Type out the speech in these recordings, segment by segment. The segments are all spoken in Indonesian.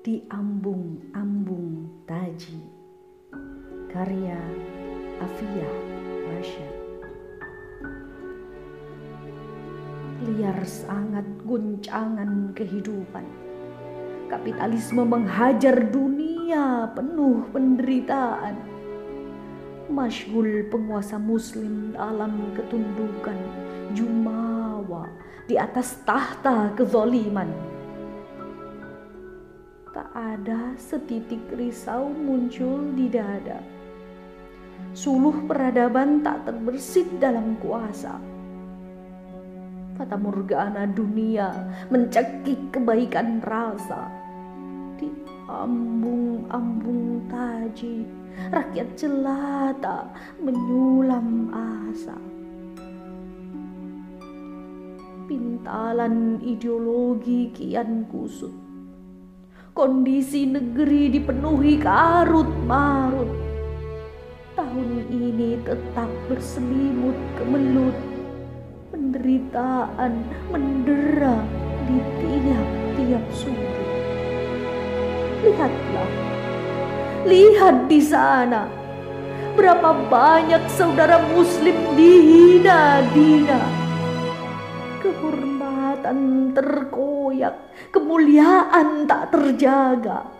di ambung-ambung taji. Karya Afia Rasyad liar sangat guncangan kehidupan. Kapitalisme menghajar dunia penuh penderitaan. Masyhul penguasa muslim dalam ketundukan jumawa di atas tahta kezoliman. Tak ada setitik risau muncul di dada. Suluh peradaban tak terbersit dalam kuasa. Fata Morgana dunia mencekik kebaikan rasa. Di ambung-ambung taji, rakyat jelata menyulam asa pintalan ideologi kian kusut. Kondisi negeri dipenuhi karut marut. Tahun ini tetap berselimut kemelut. Penderitaan mendera di tiap-tiap sudut. Lihatlah, lihat di sana. Berapa banyak saudara muslim dihina-dina kehormatan terkoyak, kemuliaan tak terjaga.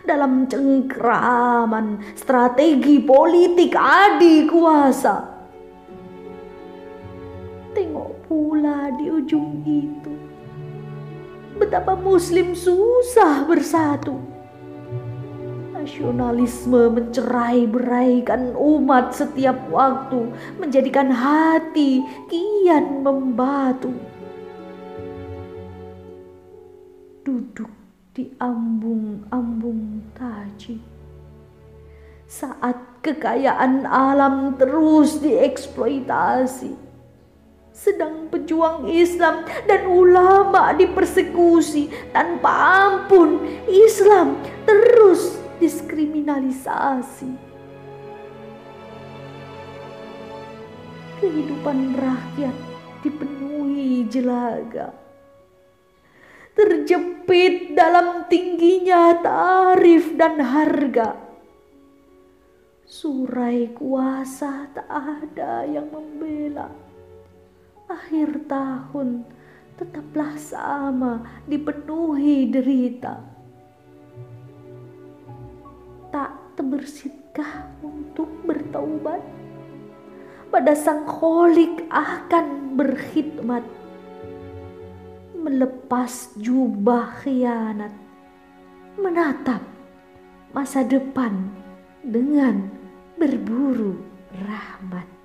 Dalam cengkraman strategi politik adi kuasa. Tengok pula di ujung itu. Betapa muslim susah bersatu. Nasionalisme mencerai beraikan umat setiap waktu, menjadikan hati kian membatu. Duduk di ambung-ambung taji. Saat kekayaan alam terus dieksploitasi, sedang pejuang Islam dan ulama dipersekusi tanpa ampun, Islam terus diskriminalisasi. Kehidupan rakyat dipenuhi jelaga terjepit dalam tingginya tarif dan harga. Surai kuasa tak ada yang membela. Akhir tahun tetaplah sama dipenuhi derita. Tak terbersitkah untuk bertaubat? Pada sang kholik akan berkhidmat melepas jubah khianat, menatap masa depan dengan berburu rahmat.